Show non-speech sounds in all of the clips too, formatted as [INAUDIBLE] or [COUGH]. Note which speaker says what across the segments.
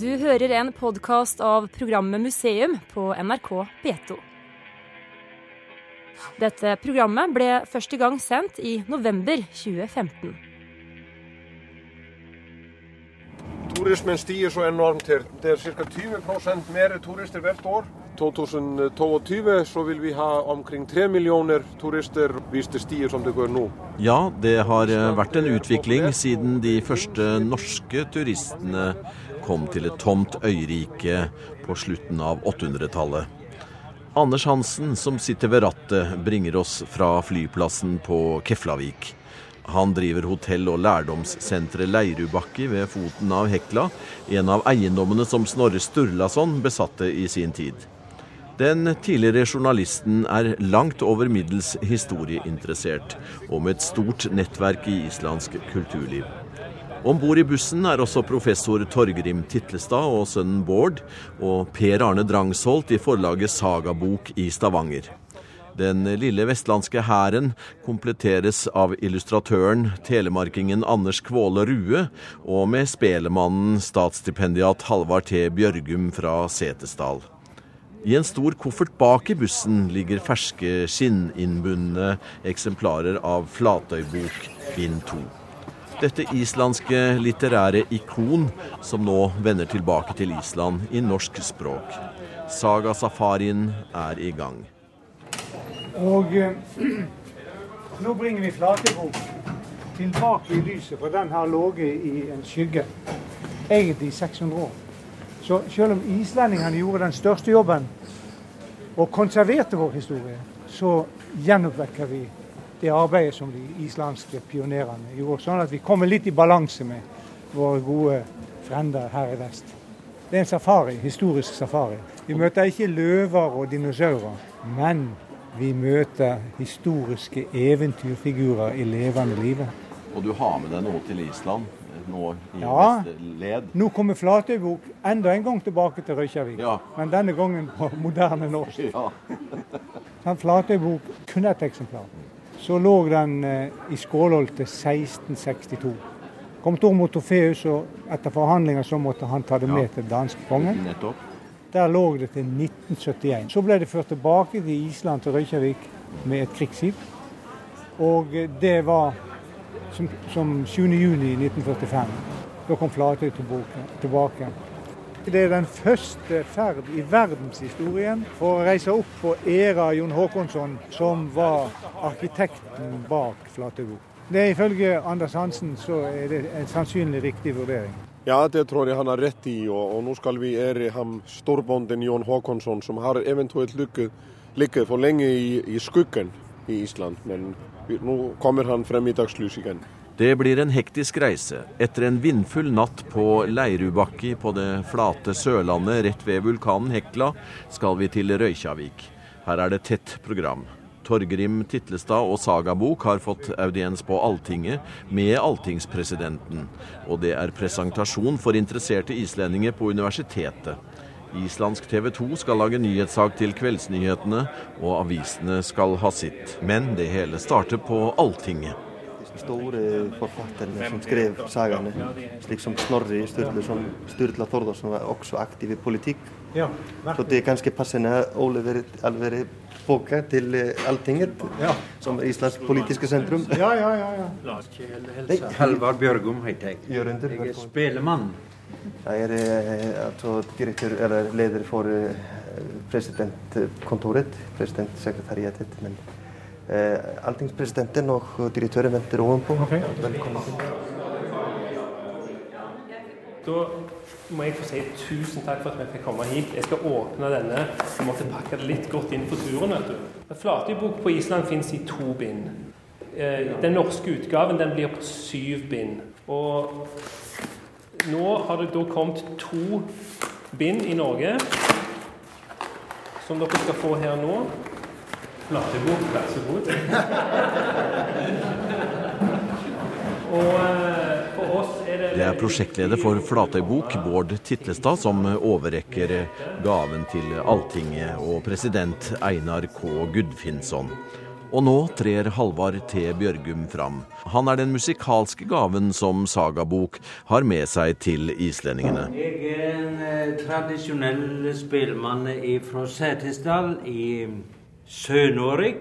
Speaker 1: Du hører en podkast av programmet Museum på NRK P2. Dette programmet ble første gang sendt i november 2015.
Speaker 2: Turismen stiger så enormt her. Det er ca. 20% mer turister hvert år. 2022 så vil vi ha omkring 3 millioner turister hvis det stiger som det går nå.
Speaker 3: Ja, det har eh, vært en utvikling siden de første norske turistene kom til et tomt øyrike på slutten av 800-tallet. Anders Hansen, som sitter ved rattet, bringer oss fra flyplassen på Keflavik. Han driver hotell- og lærdomssenteret Leirubakki ved foten av Hekla, en av eiendommene som Snorre Sturlason besatte i sin tid. Den tidligere journalisten er langt over middels historieinteressert, og med et stort nettverk i islandsk kulturliv. Om bord i bussen er også professor Torgrim Titlestad og sønnen Bård, og Per Arne Drangsholt i forlaget Sagabok i Stavanger. Den lille vestlandske hæren kompletteres av illustratøren, telemarkingen Anders Kvåle Rue, og med spelemannen statsstipendiat Halvard T. Bjørgum fra Setesdal. I en stor koffert bak i bussen ligger ferske skinninnbundne eksemplarer av Flatøybok bind 2. Dette islandske litterære ikon som nå vender tilbake til Island i norsk språk. Saga-safarien er i gang.
Speaker 4: Og eh, [CLEARS THROAT] nå bringer vi Flatebok tilbake i lyset, for den har ligget i en skygge egentlig i 600 år. Så selv om islendingene gjorde den største jobben og konserverte vår historie, så gjenoppvekker vi det arbeidet som de islandske pionerene gjorde. Sånn at vi kommer litt i balanse med våre gode frender her i vest. Det er en safari, historisk safari. Vi møter ikke løver og dinosaurer, men vi møter historiske eventyrfigurer i levende live.
Speaker 3: Og du har med deg noe til Island? Nå i
Speaker 4: Ja.
Speaker 3: led?
Speaker 4: Nå kommer Flatøybok enda en gang tilbake til Røykjavik,
Speaker 3: Ja.
Speaker 4: men denne gangen på moderne norsk.
Speaker 3: Ja. [LAUGHS]
Speaker 4: Sånn, Flatøybok kun ett eksemplar. Så lå den eh, i Skålholt til 1662. Kom Tor Torfeus, og etter forhandlinger så måtte han ta det
Speaker 3: Ja.
Speaker 4: med til danskekongen. Der lå det til 1971. Så ble det ført tilbake til Island, til Røykjavik, med et krigsskip. Og eh, det var som, som 7. juni 1945. Da kom Flatøy tilbake. Det er den første ferd i verdenshistorien for å reise opp på æra Jon Håkonsson, som var arkitekten bak Flatebo. Det er Ifølge Anders Hansen så er det en sannsynlig riktig vurdering.
Speaker 2: Ja, det tror jeg han har rett i, og, og nå skal vi ære ham storbonden Jon Håkonsson, som har eventuelt ligget, for lenge i, i skuggen i Island, men nå kommer han frem i dagslys igjen.
Speaker 3: Det blir en hektisk reise. Etter en vindfull natt på Leirubakki på det flate Sørlandet rett ved vulkanen Hekla, skal vi til Røykjavik. Her er det tett program. Torgrim Titlestad og Sagabok har fått audiens på Alltinget med alltingspresidenten. Og det er presentasjon for interesserte islendinger på universitetet. Islandsk TV 2 skal lage nyhetssak til kveldsnyhetene, og avisene skal ha sitt. Men det hele starter på Alltinget.
Speaker 5: stóri forfattarinn sem skreif saganu, slik som Snorri Sturluson, Sturla Þórðarsson var också aktiv í politík.
Speaker 4: Já,
Speaker 5: så det är ganska passande att Oliver Alveri Boka till eh, Alltinget
Speaker 4: ja.
Speaker 5: som Islands politiska centrum.
Speaker 4: Ja, ja, ja. ja.
Speaker 6: Nej. Halvar Björgum
Speaker 5: heter
Speaker 6: jag. Jörundur.
Speaker 5: Jag
Speaker 6: är
Speaker 5: spelman. Jag är alltså direktör eller ledare för eh, presidentkontoret, presidentsekretariatet. Men... alltingspresidenten og direktøren venter ovenpå. Velkommen.
Speaker 7: Da må jeg få si tusen takk for at vi fikk komme hit. Jeg skal åpne denne. Jeg måtte pakke det litt godt inn på turen. vet du. Flatøybok på Island fins i to bind. Eh, Den norske utgaven den blir på syv bind. Og nå har det da kommet to bind i Norge, som dere skal få her nå. Flatøybok, vær så god. Og eh, for oss er det
Speaker 3: Det er prosjektleder for Flatøybok, Bård Titlestad, som overrekker gaven til Alltinget og president Einar K. Gudfinnsson. Og nå trer Halvard T. Bjørgum fram. Han er den musikalske gaven som Sagabok har med seg til islendingene.
Speaker 6: Jeg er en tradisjonell spelmann fra Setesdal i Sør-Norge.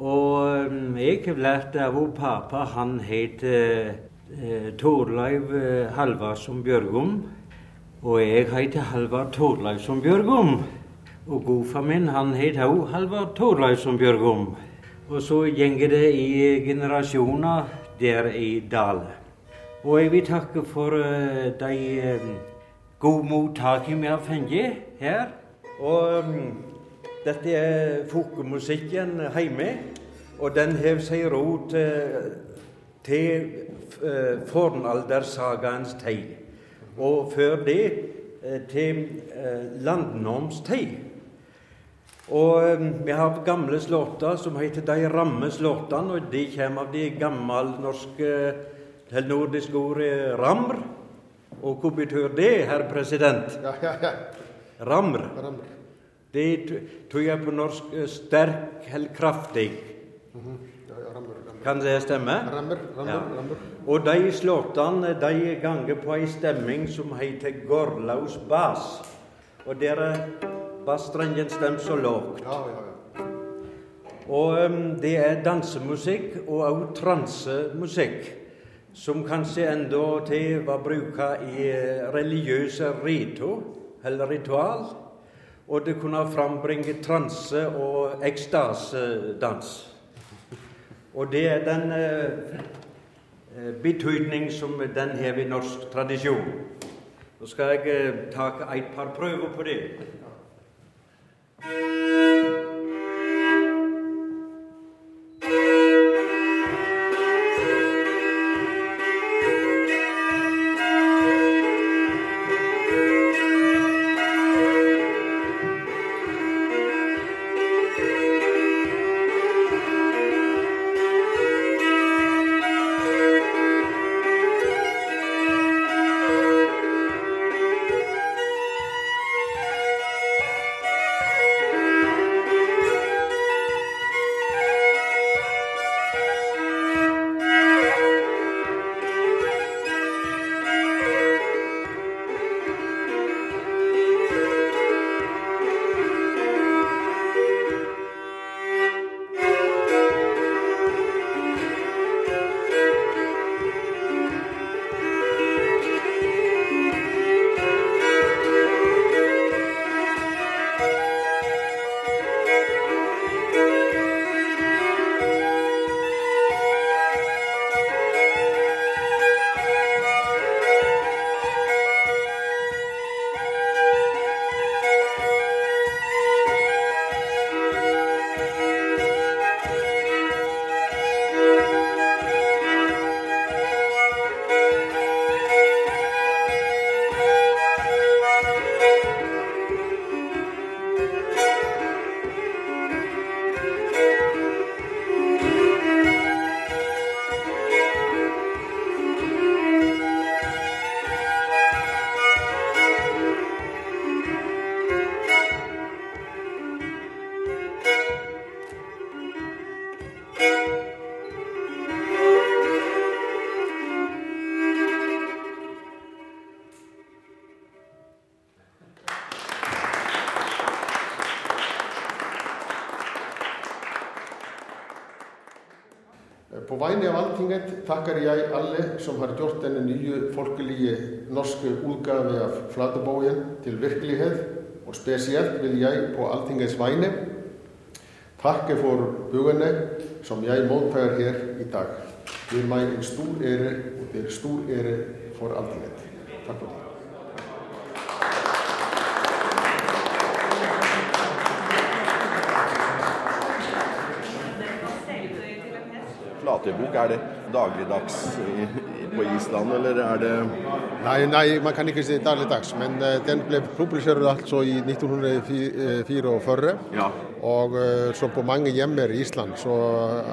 Speaker 6: Og mm, jeg har lært av vår pappa. Han het eh, Torleiv eh, Halvardsson Bjørgum. Og jeg heter Halvard Torleivsson Bjørgum. Og godfar min han het òg Halvard Torleivsson Bjørgum. Og så gjenger det i generasjoner der i dalen. Og jeg vil takke for uh, de uh, gode mottakene vi har fått her. Og um, dette er folkemusikken hjemme. Og den har seg rot uh, til uh, fornaldersagaens tid. Og før det til landnorms tid. Og vi har gamle slåtter som heter De ramme slåttene, og de kommer av de gammelnorske til nordiske ordet ramr. Og hva betyr det, herr president?
Speaker 2: Ja, ja, ja.
Speaker 6: Ramr.
Speaker 2: Ramr.
Speaker 6: Det jeg på norsk eh, sterk eller kraftig.
Speaker 2: Mm -hmm. ja, ja, rammer, rammer.
Speaker 6: Kan det stemme?
Speaker 2: Rammer, rammer,
Speaker 6: Ja.
Speaker 2: rammer.
Speaker 6: Og de slåttene de ganger på ei stemming som heter Gorlaus bas. Og der er bassstrengen stemt så lågt.
Speaker 2: Ja, ja, ja.
Speaker 6: Og um, det er dansemusikk og òg transemusikk, som kanskje enda til var bruka i religiøse rito, eller ritual. Og det kunne frambringe transe og ekstasedans. Og det er den eh, eh, betydning som den har i norsk tradisjon. Nå skal jeg eh, ta et par prøver på det.
Speaker 2: På vegne av alltinget tackar jag alla som har gjort den nya folkliga norska utgave av Flatebogen till verklighet och speciellt vill jag på alltingets vegne tacka för bögarna som jag mottar här idag. Det är mig en stor ära och det är stor ära för alltinget. Tack för det.
Speaker 3: Flatøybok, er det dagligdags i, på Island, eller er det
Speaker 2: Nei, nei, man kan ikke si dagligdags, men eh, den ble publisert altså i 1944.
Speaker 3: Ja,
Speaker 2: Og eh, så på mange hjemmer i Island så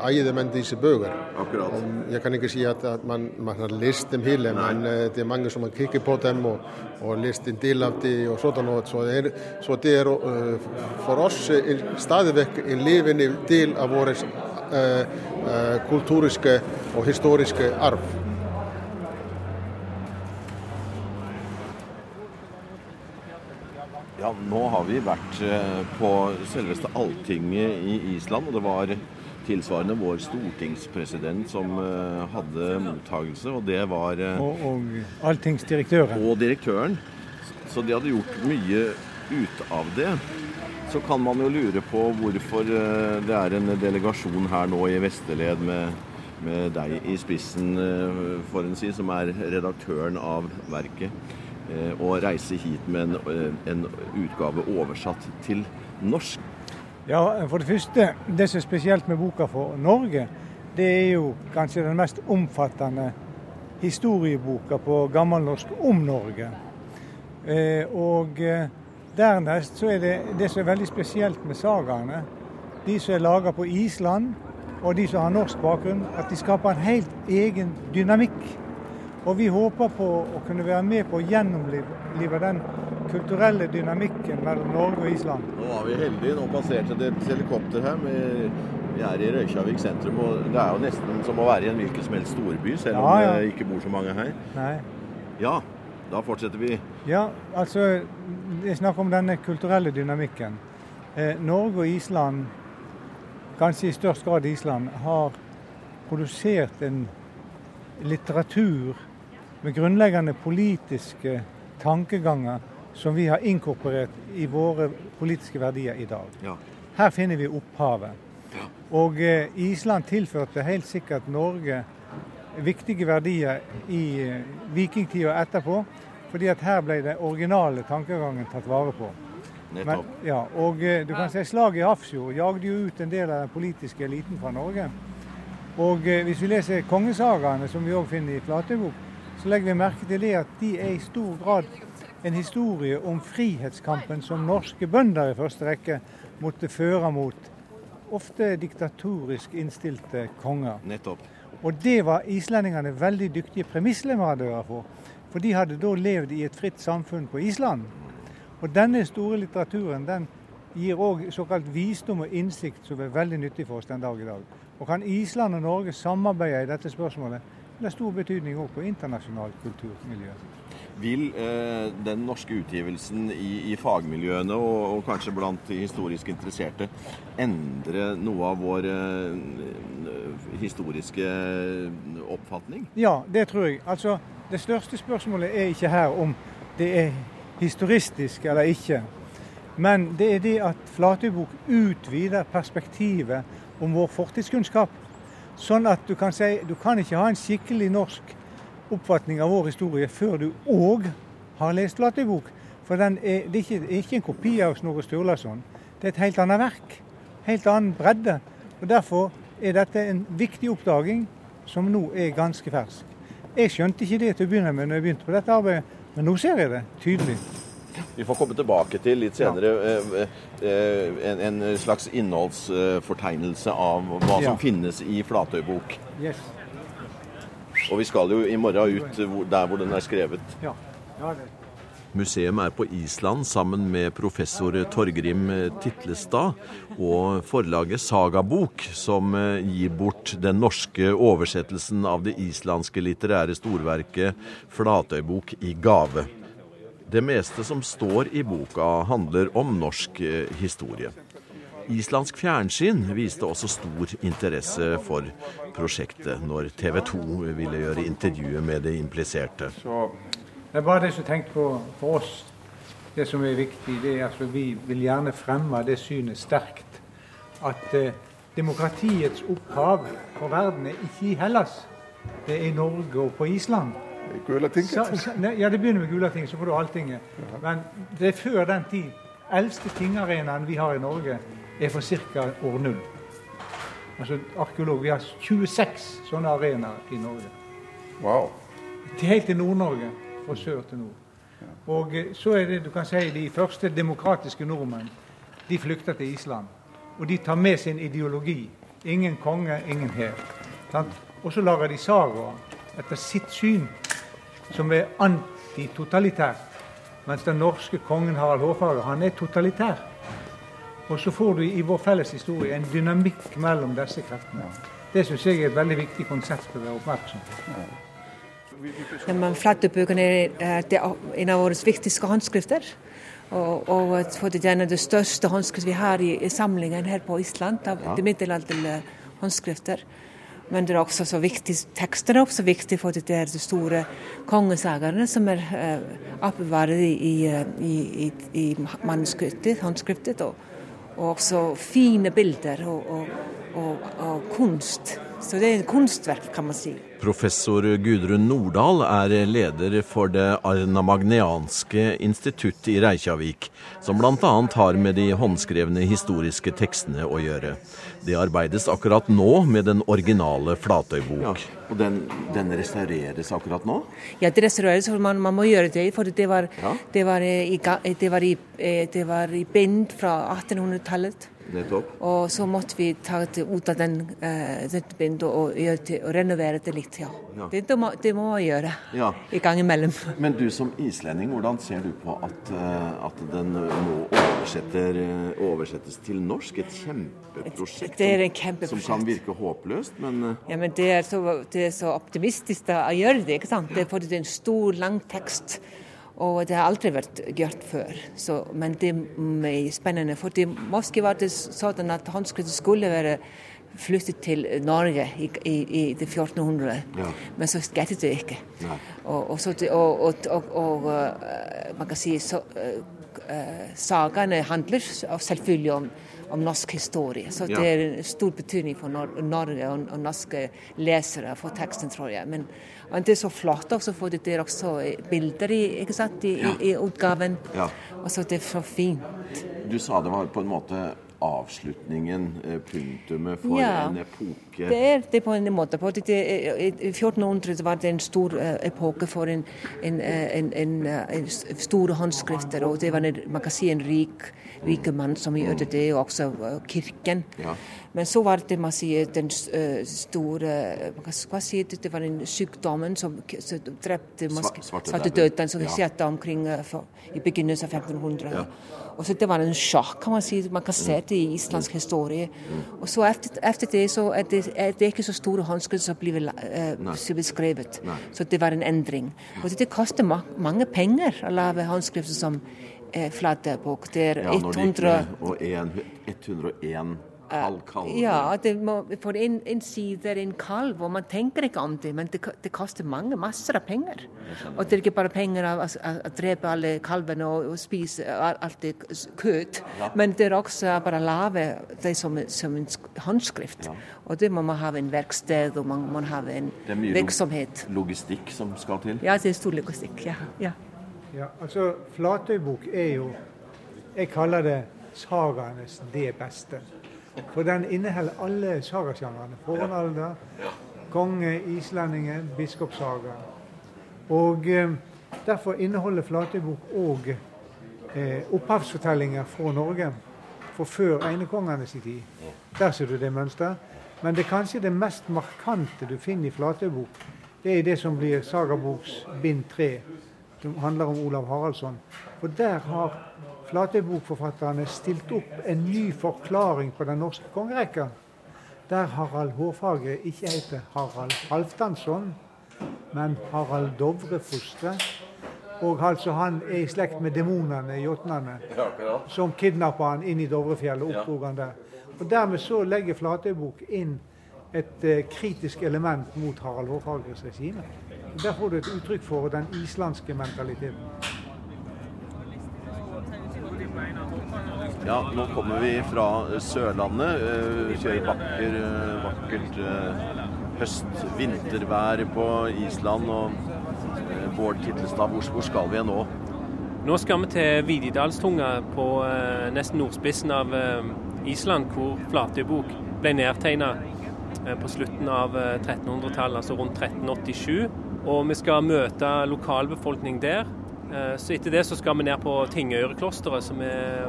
Speaker 2: eide man disse bøker.
Speaker 3: akkurat.
Speaker 2: Jeg kan ikke si at, at man, man har lest dem hele, men eh, det er mange som har kikket på dem og, og lest en del av dem og sånn. Så, er, så det er for oss stadig vekk en levende del av vår kulturiske og historiske arv.
Speaker 3: Ja, nå har vi vært eh, på selveste Alltinget i Island, og det var tilsvarende vår stortingspresident som eh, hadde mottagelse, og det var eh,
Speaker 4: Og, og alltingsdirektøren.
Speaker 3: Og direktøren. Så de hadde gjort mye ut av det. Så kan man jo lure på hvorfor det er en delegasjon her nå i Vesterled med, med deg i spissen, for en si, som er redaktøren av verket. Og å reise hit med en, eh, en, utgave oversatt til norsk?
Speaker 4: Ja, For det første, det som er spesielt med boka for Norge, det er jo kanskje den mest omfattende historieboka på gammelnorsk om Norge. Eh, og dernest så er det det som er veldig spesielt med sagaene, de som er laga på Island og de som har norsk bakgrunn, at de skaper en helt egen dynamikk. Og vi håper på å kunne være med på å gjennomlive den kulturelle dynamikken mellom Norge og Island.
Speaker 3: Nå var vi heldige. Nå passerte det et helikopter her. Med, vi er i Røykjavik sentrum, og det er jo nesten som å være i en hvilken som helst storby, selv om ja, ja. det ikke bor så mange her.
Speaker 4: Nei.
Speaker 3: Ja, da fortsetter vi.
Speaker 4: Ja, altså Det er snakk om denne kulturelle dynamikken. Eh, Norge og Island, kanskje i størst grad Island, har produsert en litteratur med grunnleggende politiske tankeganger som vi har inkorporert i våre politiske verdier i dag. Ja. Her finner vi opphavet. Ja. Og eh, Island tilførte helt sikkert Norge viktige verdier i eh, vikingtida etterpå. fordi at her ble den originale tankegangen tatt vare på. Men, ja, og eh, du kan si Slaget i Hafrsfjord jagde jo ut en del av den politiske eliten fra Norge. Og eh, hvis vi leser kongesagaene, som vi òg finner i Flatøybok, så legger vi merke til det at de er i stor grad en historie om frihetskampen som norske bønder i første rekke måtte føre mot ofte diktatorisk innstilte konger.
Speaker 3: Nettopp.
Speaker 4: Og det var islendingene veldig dyktige premissleverandører for. For de hadde da levd i et fritt samfunn på Island. Og denne store litteraturen den gir òg såkalt visdom og innsikt som er veldig nyttig for oss den dag i dag. Og kan Island og Norge samarbeide i dette spørsmålet, det har stor betydning òg på internasjonalt kulturmiljø.
Speaker 3: Vil eh, den norske utgivelsen i, i fagmiljøene og, og, kanskje blant de historisk interesserte endre noe av vår eh, historiske oppfatning?
Speaker 4: Ja, det tror jeg. Altså, Det største spørsmålet er ikke her om det er historistisk eller ikke. Men det er det at Flatøybok utvider perspektivet om vår fortidskunnskap. Sånn at du kan si du kan ikke ha en skikkelig norsk oppfatning av vår historie før du òg har lest Flatøybok. For er, det, er ikke, ikke en kopi av Snorre Sturlason. Det er et helt annet verk. Helt annen bredde. Og Derfor er dette en viktig oppdaging som nå er ganske fersk. Jeg skjønte ikke det til å begynne med når jeg begynte på dette arbeidet, men nå ser jeg det tydelig.
Speaker 3: Vi får komme tilbake til litt senere ja. Eh, eh, en, en, slags innholdsfortegnelse av hva som finnes i Flatøybok. Yes. Og vi skal jo i morgen ut der hvor den er skrevet. Ja. Ja, det. Museet er på Island sammen med professor Torgrim Titlestad og forlaget Sagabok, som eh, gir bort den norske oversettelsen av det islandske litterære storverket Flatøybok i gave. Det meste som står i boka, handler om norsk eh, historie. Islandsk fjernsyn viste også stor interesse for prosjektet når TV 2 ville gjøre intervjuet med det impliserte. Så
Speaker 4: det er bare det som er tenkt på for oss. Det som er viktig, det er at altså, vi vil gjerne fremme det synet sterkt. At eh, demokratiets opphav for verden er ikke i Hellas. Det er i Norge og på Island.
Speaker 2: Gulatinget?
Speaker 4: Ja, det begynner med Gulatinget, så får du Alltinget. Men det er før den tid. Eldste tingarenaen vi har i Norge, er fra ca. år null. Altså arkeolog, Vi har 26 sånne arenaer i Norge.
Speaker 2: Wow.
Speaker 4: Helt til Nord-Norge. Fra sør til nord. Og eh, så er det du kan si, de første demokratiske nordmenn. De flykter til Island. Og de tar med sin ideologi. Ingen konge, ingen hær. Og så lager de sagaer etter sitt syn som er antitotalitært. Mens den norske kongen Harald Hårfagre han er totalitær. Og så får du i vår felles historie en dynamikk mellom disse kreftene. Det syns jeg er et veldig viktig konsept å være oppmerksom på.
Speaker 8: Men man er, er en av våre viktigste håndskrifter. Og, og for det er det største håndskriftet vi har i, i, samlingen her på Island, av ja. middelalderlige håndskrifter. Men det er også så viktig, tekstene er også viktig for det er de store kongesagerne som er uh, oppbevart i, i, i, manuskriptet, håndskriftet. Og, og, også fine bilder og, og, og kunst. Så det er et kunstverk, kan man si.
Speaker 3: Professor Gudrun Nordahl er leder for det arnamagnianske institutt i Reykjavik, som bl.a. har med de håndskrevne historiske tekstene å gjøre. Det arbeides akkurat nå med den originale Flatøybok. Ja,
Speaker 9: og den, den, restaureres akkurat nå?
Speaker 8: Ja, det restaureres, for man, man må gjøre det. For det var, ja. det var, i, det var i, det var i bind fra 1800-tallet.
Speaker 9: Nettopp.
Speaker 8: Og så måtte vi ta det ut av den, uh, bindet og, og, renovere det litt. Ja. ja. Det, det, må, det må jeg gjøre ja. i gang imellom.
Speaker 9: Men du som islending, hvordan ser du på at, uh, at den nå uh, oversettes til norsk? Et kjempeprosjekt
Speaker 8: det er en kjempeprosjekt.
Speaker 9: som kan virke håpløst, men
Speaker 8: Ja, men det er så, det er så optimistisk å gjøre det, ikke sant? Det er fordi det er en stor, lang tekst. Og det har aldri vært gjort før. Så, men det er spennende. For det, måske var det sånn at håndskriftet skulle være flyttet til Norge i, i, i det 1400, ja. men så skjedde det ikke. Og, og, så, og, og, uh, man kan si så, uh, Sagaene handler selvfølgelig om, om norsk historie. Så det er stor betydning for Nor Norge og, norske lesere for teksten, tror jeg. Men, men det er så flott også, for det er også bilder i, sant, i, ja. i, i utgaven. Ja. Og så det er så fint.
Speaker 9: Du sa det var på en måte avslutningen, eh, punktumet for ja, en epoke?
Speaker 8: Det er det på en måte. På det, I 1400 var det en stor uh, epoke for en, en, en, en, store håndskrifter. og Det var en, man kan si en rik, rike mann som gjorde det, og også kirken. Ja. Men så var det man sier, den store Hva sier det, det var den sykdommen som, som drepte svartedauden, som ja. sette omkring for, i begynnelsen av 1500. Ja. Og så Det var en sjokk, kan man si. Man kan se det i islandsk historie. Og så etter det så er det, er ikke så store håndskrift som blir eh, beskrevet. Så det var en endring. Og det, det koster ma mange penger å lage håndskrifter som eh, flatebok. Det er 100
Speaker 9: 101, 101 Kalv,
Speaker 8: ja, det må, for en, en side er en kalv, og man tenker ikke om det, men det, det koster mange masser av penger. Og det er ikke bare penger av å drepe alle kalvene og, og spise alt det kjøtt, ja. men det er også bare å lage det som, som en håndskrift. Ja. Og det må man ha en verksted, og man må ha en virksomhet.
Speaker 9: Det er mye logistikk som skal til?
Speaker 8: Ja, det er stor logistikk. ja. ja.
Speaker 4: ja altså, Flatøybok er jo Jeg kaller det sagaenes det beste. For den inneholder alle sagasjangrene. Fornalder, konge, islendingen, biskopssaga. Og eh, Derfor inneholder Flatøybok òg eh, opphavsfortellinger fra Norge for før einekongene sin tid. Der ser du det mønsteret. Men det kanskje det mest markante du finner i Flatøybok. Det er det som blir Sagaboks bind tre, som handler om Olav Haraldsson. For der har Flatøybokforfatterne stilt opp en ny forklaring på den norske kongerekka. Der Harald Hårfagre ikke heter Harald Halvdansson, men Harald Dovrefostre. Og altså han er i slekt med demonene, jotnene, som kidnappa han inn i Dovrefjellet og han der. Og Dermed så legger Flatøybok inn et uh, kritisk element mot Harald Hårfagres regime. Der får du et uttrykk for den islandske mentaliteten.
Speaker 9: Ja, nå kommer vi fra Sørlandet. Eh, kjører vakker, eh, vakkert eh, høst-vintervær på Island. Og Bård Titlestad, hvor skal vi nå?
Speaker 7: Nå skal vi til Vididalstunga på nesten nordspissen av Island, hvor Flatøybok ble nedtegna på slutten av 1300-tallet, altså rundt 1387. Og vi skal møte lokalbefolkning der. Eh, så etter det så skal vi ned på Tingøyreklosteret, som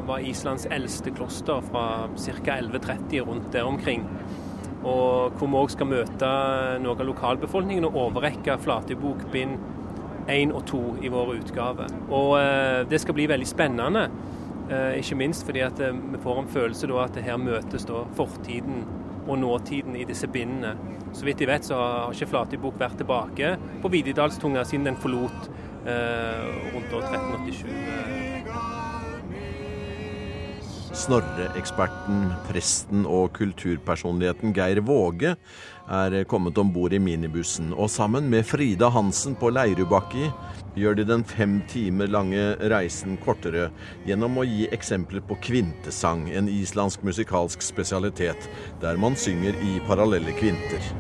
Speaker 7: var Islands eldste kloster fra ca. 1130 rundt der omkring. Og hvor vi òg skal møte noe av lokalbefolkningen og overrekke Flatebok bind 1 og 2 i vår utgave. Og eh, det skal bli veldig spennende, eh, ikke minst fordi at vi får en følelse da at her møtes da fortiden og nåtiden i disse bindene. Så vidt jeg vet så har ikke Flatebok vært tilbake på Vididalstunga siden den forlot rundt år 1387.
Speaker 3: Snorre-eksperten, presten og kulturpersonligheten Geir Våge er kommet om bord i minibussen, og sammen med Frida Hansen på Leirubakki gjør de den fem timer lange reisen kortere gjennom å gi eksempler på kvintesang, en islandsk musikalsk spesialitet, der man synger i parallelle kvinter.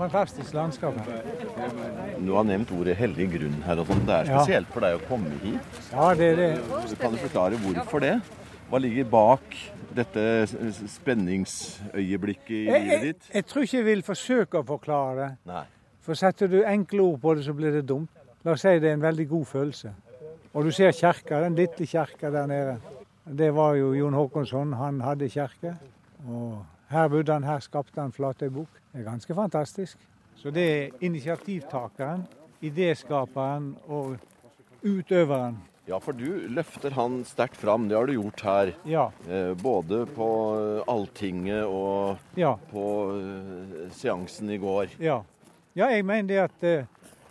Speaker 4: Fantastisk landskap her.
Speaker 9: Du har nevnt ordet hellig grunn her. og sånt. Det er
Speaker 4: Ja.
Speaker 9: spesielt for deg å komme hit.
Speaker 4: Ja, det er det.
Speaker 9: Kan du forklare hvorfor det? Hva ligger bak dette spenningsøyeblikket i
Speaker 4: Jeg,
Speaker 9: livet
Speaker 4: jeg,
Speaker 9: ditt?
Speaker 4: jeg tror ikke jeg vil forsøke å forklare det.
Speaker 9: Nei.
Speaker 4: For setter du enkle ord på det, så blir det dumt. La oss si det er en veldig god følelse. Og du ser kjerka, den lille kjerka der nede. Det var jo Jon Håkonsson, han hadde kjerke. Og her bodde han, her skapte han Flatøybukk. Det er ganske fantastisk. Så det er initiativtakeren, idéskaperen og utøveren.
Speaker 9: Ja, for du løfter han sterkt fram. Det har du gjort her.
Speaker 4: Ja.
Speaker 9: Eh, Både på Alltinget og
Speaker 4: Ja.
Speaker 9: på eh, seansen i går.
Speaker 4: Ja, ja jeg mener det at eh,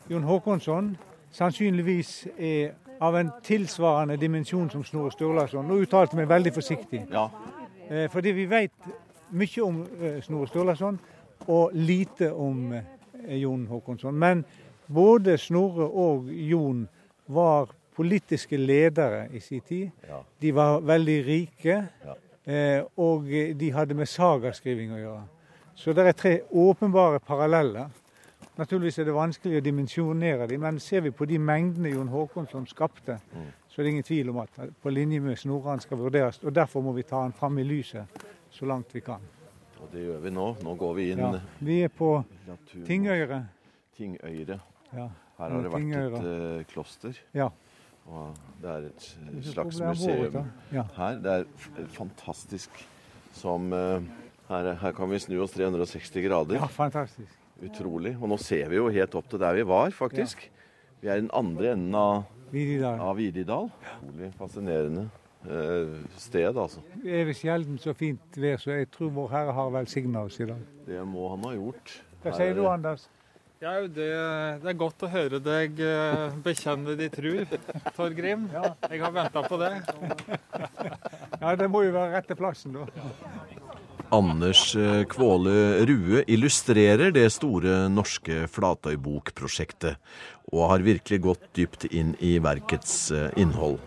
Speaker 4: Jon Håkonsson sannsynligvis er av en tilsvarende dimensjon som Snorre Sturlason. Nå uttalte meg veldig forsiktig.
Speaker 9: Ja.
Speaker 4: Eh, fordi vi vet mye om eh, Snorre Sturlason og lite om eh, Jon Håkonsson. Men både Snorre og Jon var politiske ledere i sin tid.
Speaker 9: Ja.
Speaker 4: De var veldig rike,
Speaker 9: Ja.
Speaker 4: eh, og de hadde med sagaskriving å gjøre. Så det er tre åpenbare paralleller. Naturligvis er det vanskelig å dimensjonere dem, men ser vi på de mengdene Jon Håkonsson skapte, så er det ingen tvil om at på linje med Snorre han skal vurderes. Og derfor må vi ta han fram i lyset så langt vi kan.
Speaker 9: Og det gjør vi nå. Nå går vi inn
Speaker 4: Ja, vi er på
Speaker 9: Natur-
Speaker 4: Tingøyre.
Speaker 9: Tingøyre.
Speaker 4: Ja.
Speaker 9: Her har det vært
Speaker 4: Tingøyre.
Speaker 9: et uh, kloster.
Speaker 4: Ja.
Speaker 9: Og det er et eh, slags museum.
Speaker 4: Ja.
Speaker 9: her. Det er fantastisk som uh, her, her kan vi snu oss 360 grader.
Speaker 4: ja, fantastisk.
Speaker 9: Utrolig. Og nå ser vi jo helt opp til der vi var, faktisk. Vi er i den andre enden av,
Speaker 4: Vididal.
Speaker 9: av Vididal. Utrolig fascinerende eh, sted, altså.
Speaker 4: Det er sjelden så fint vær, så jeg tror Vår Herre har velsigna oss i dag.
Speaker 9: Det må han ha gjort.
Speaker 4: Hva sier
Speaker 9: er
Speaker 4: du, Anders?
Speaker 10: Ja, det, det er godt å høre deg eh, bekjenne de tru, Torgrim. Jeg har venta på det. [LAUGHS]
Speaker 4: Ja, det må jo være rette plassen, da.
Speaker 3: Anders eh, Kvåle Rue illustrerer det store norske Flatøybokprosjektet, og har virkelig gått dypt inn i verkets eh, innhold.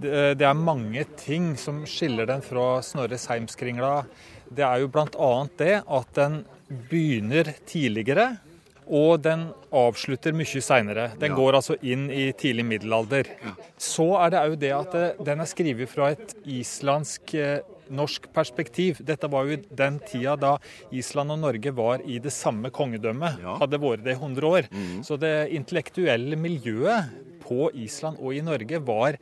Speaker 10: Det. Er mange ting som skiller den fra Snorre Seimskringla. Det er jo bl.a. det at den begynner tidligere. Og den avslutter mye seinere. Den går altså inn i tidlig middelalder. Så er det òg det at eh, den er skrevet fra et islandsk eh, norsk perspektiv. Dette var jo den tida da Island og Norge var i det samme kongedømmet. Hadde vært det i 100 år. Så det intellektuelle miljøet på Island og i Norge var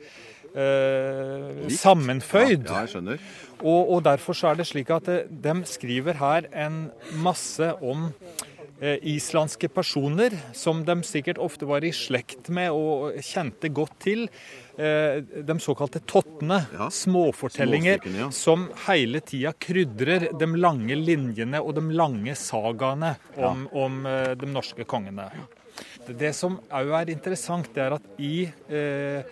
Speaker 10: eh, sammenføyd.
Speaker 9: Ja, jeg.
Speaker 10: Og, og derfor så er det slik at eh, de skriver her en masse om eh, islandske personer som de sikkert ofte var i slekt med og kjente godt til. Eh, de såkalte tottene,
Speaker 9: Ja.
Speaker 10: småfortellinger
Speaker 9: ja.
Speaker 10: som hele tida krydrer de lange linjene og de lange sagaene om, om eh, de norske kongene. Det som òg er interessant, det er at i eh,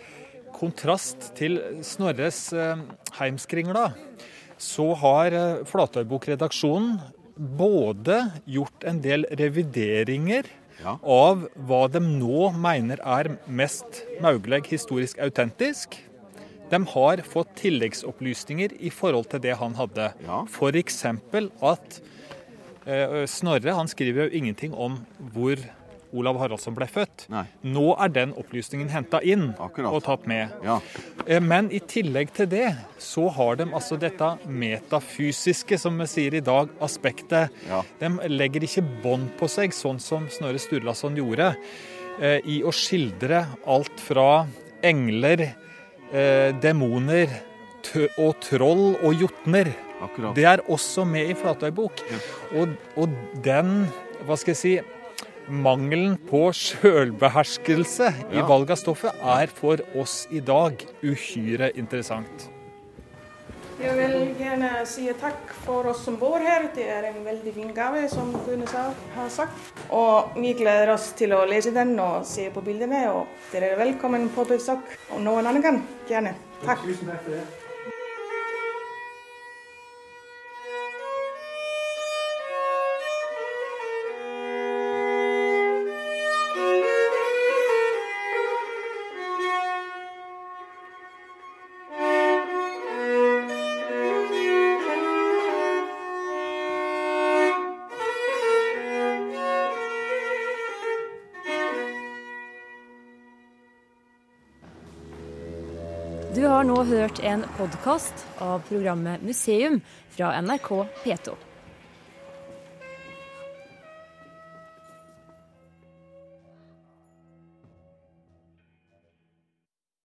Speaker 10: kontrast til Snorres eh, Heimskringla, så har eh, Flatøybokredaksjonen både gjort en del revideringer
Speaker 9: Ja.
Speaker 10: av hva de nå mener er mest mulig historisk autentisk. De har fått tilleggsopplysninger i forhold til det han hadde.
Speaker 9: Ja.
Speaker 10: F.eks. at eh, Snorre han skriver jo ingenting om hvor Olav Haraldsson ble født.
Speaker 9: Nei.
Speaker 10: Nå er den opplysningen henta inn
Speaker 9: Akkurat.
Speaker 10: og tatt med.
Speaker 9: Ja.
Speaker 10: Eh, Men i tillegg til det, så har de altså dette metafysiske, som vi sier i dag, aspektet.
Speaker 9: Ja.
Speaker 10: De legger ikke bånd på seg, sånn som Snorre Sturlason gjorde, eh, i å skildre alt fra engler, eh, demoner og troll og jotner.
Speaker 9: Akkurat.
Speaker 10: Det er også med i Flatøybok. Og, og den, hva skal jeg si, mangelen på sjølbeherskelse i valg av stoffet er for oss i dag uhyre interessant.
Speaker 11: Jeg vil gjerne si takk for oss som bor her. Det er en veldig fin gave, som Gune har sagt. Og vi gleder oss til å lese den og se på bildene. Og dere er velkommen på besøk om noen annen gang. Gjerne. Takk.
Speaker 4: Tusen takk for det.
Speaker 1: Hørt en podkast av programmet Museum fra NRK P2.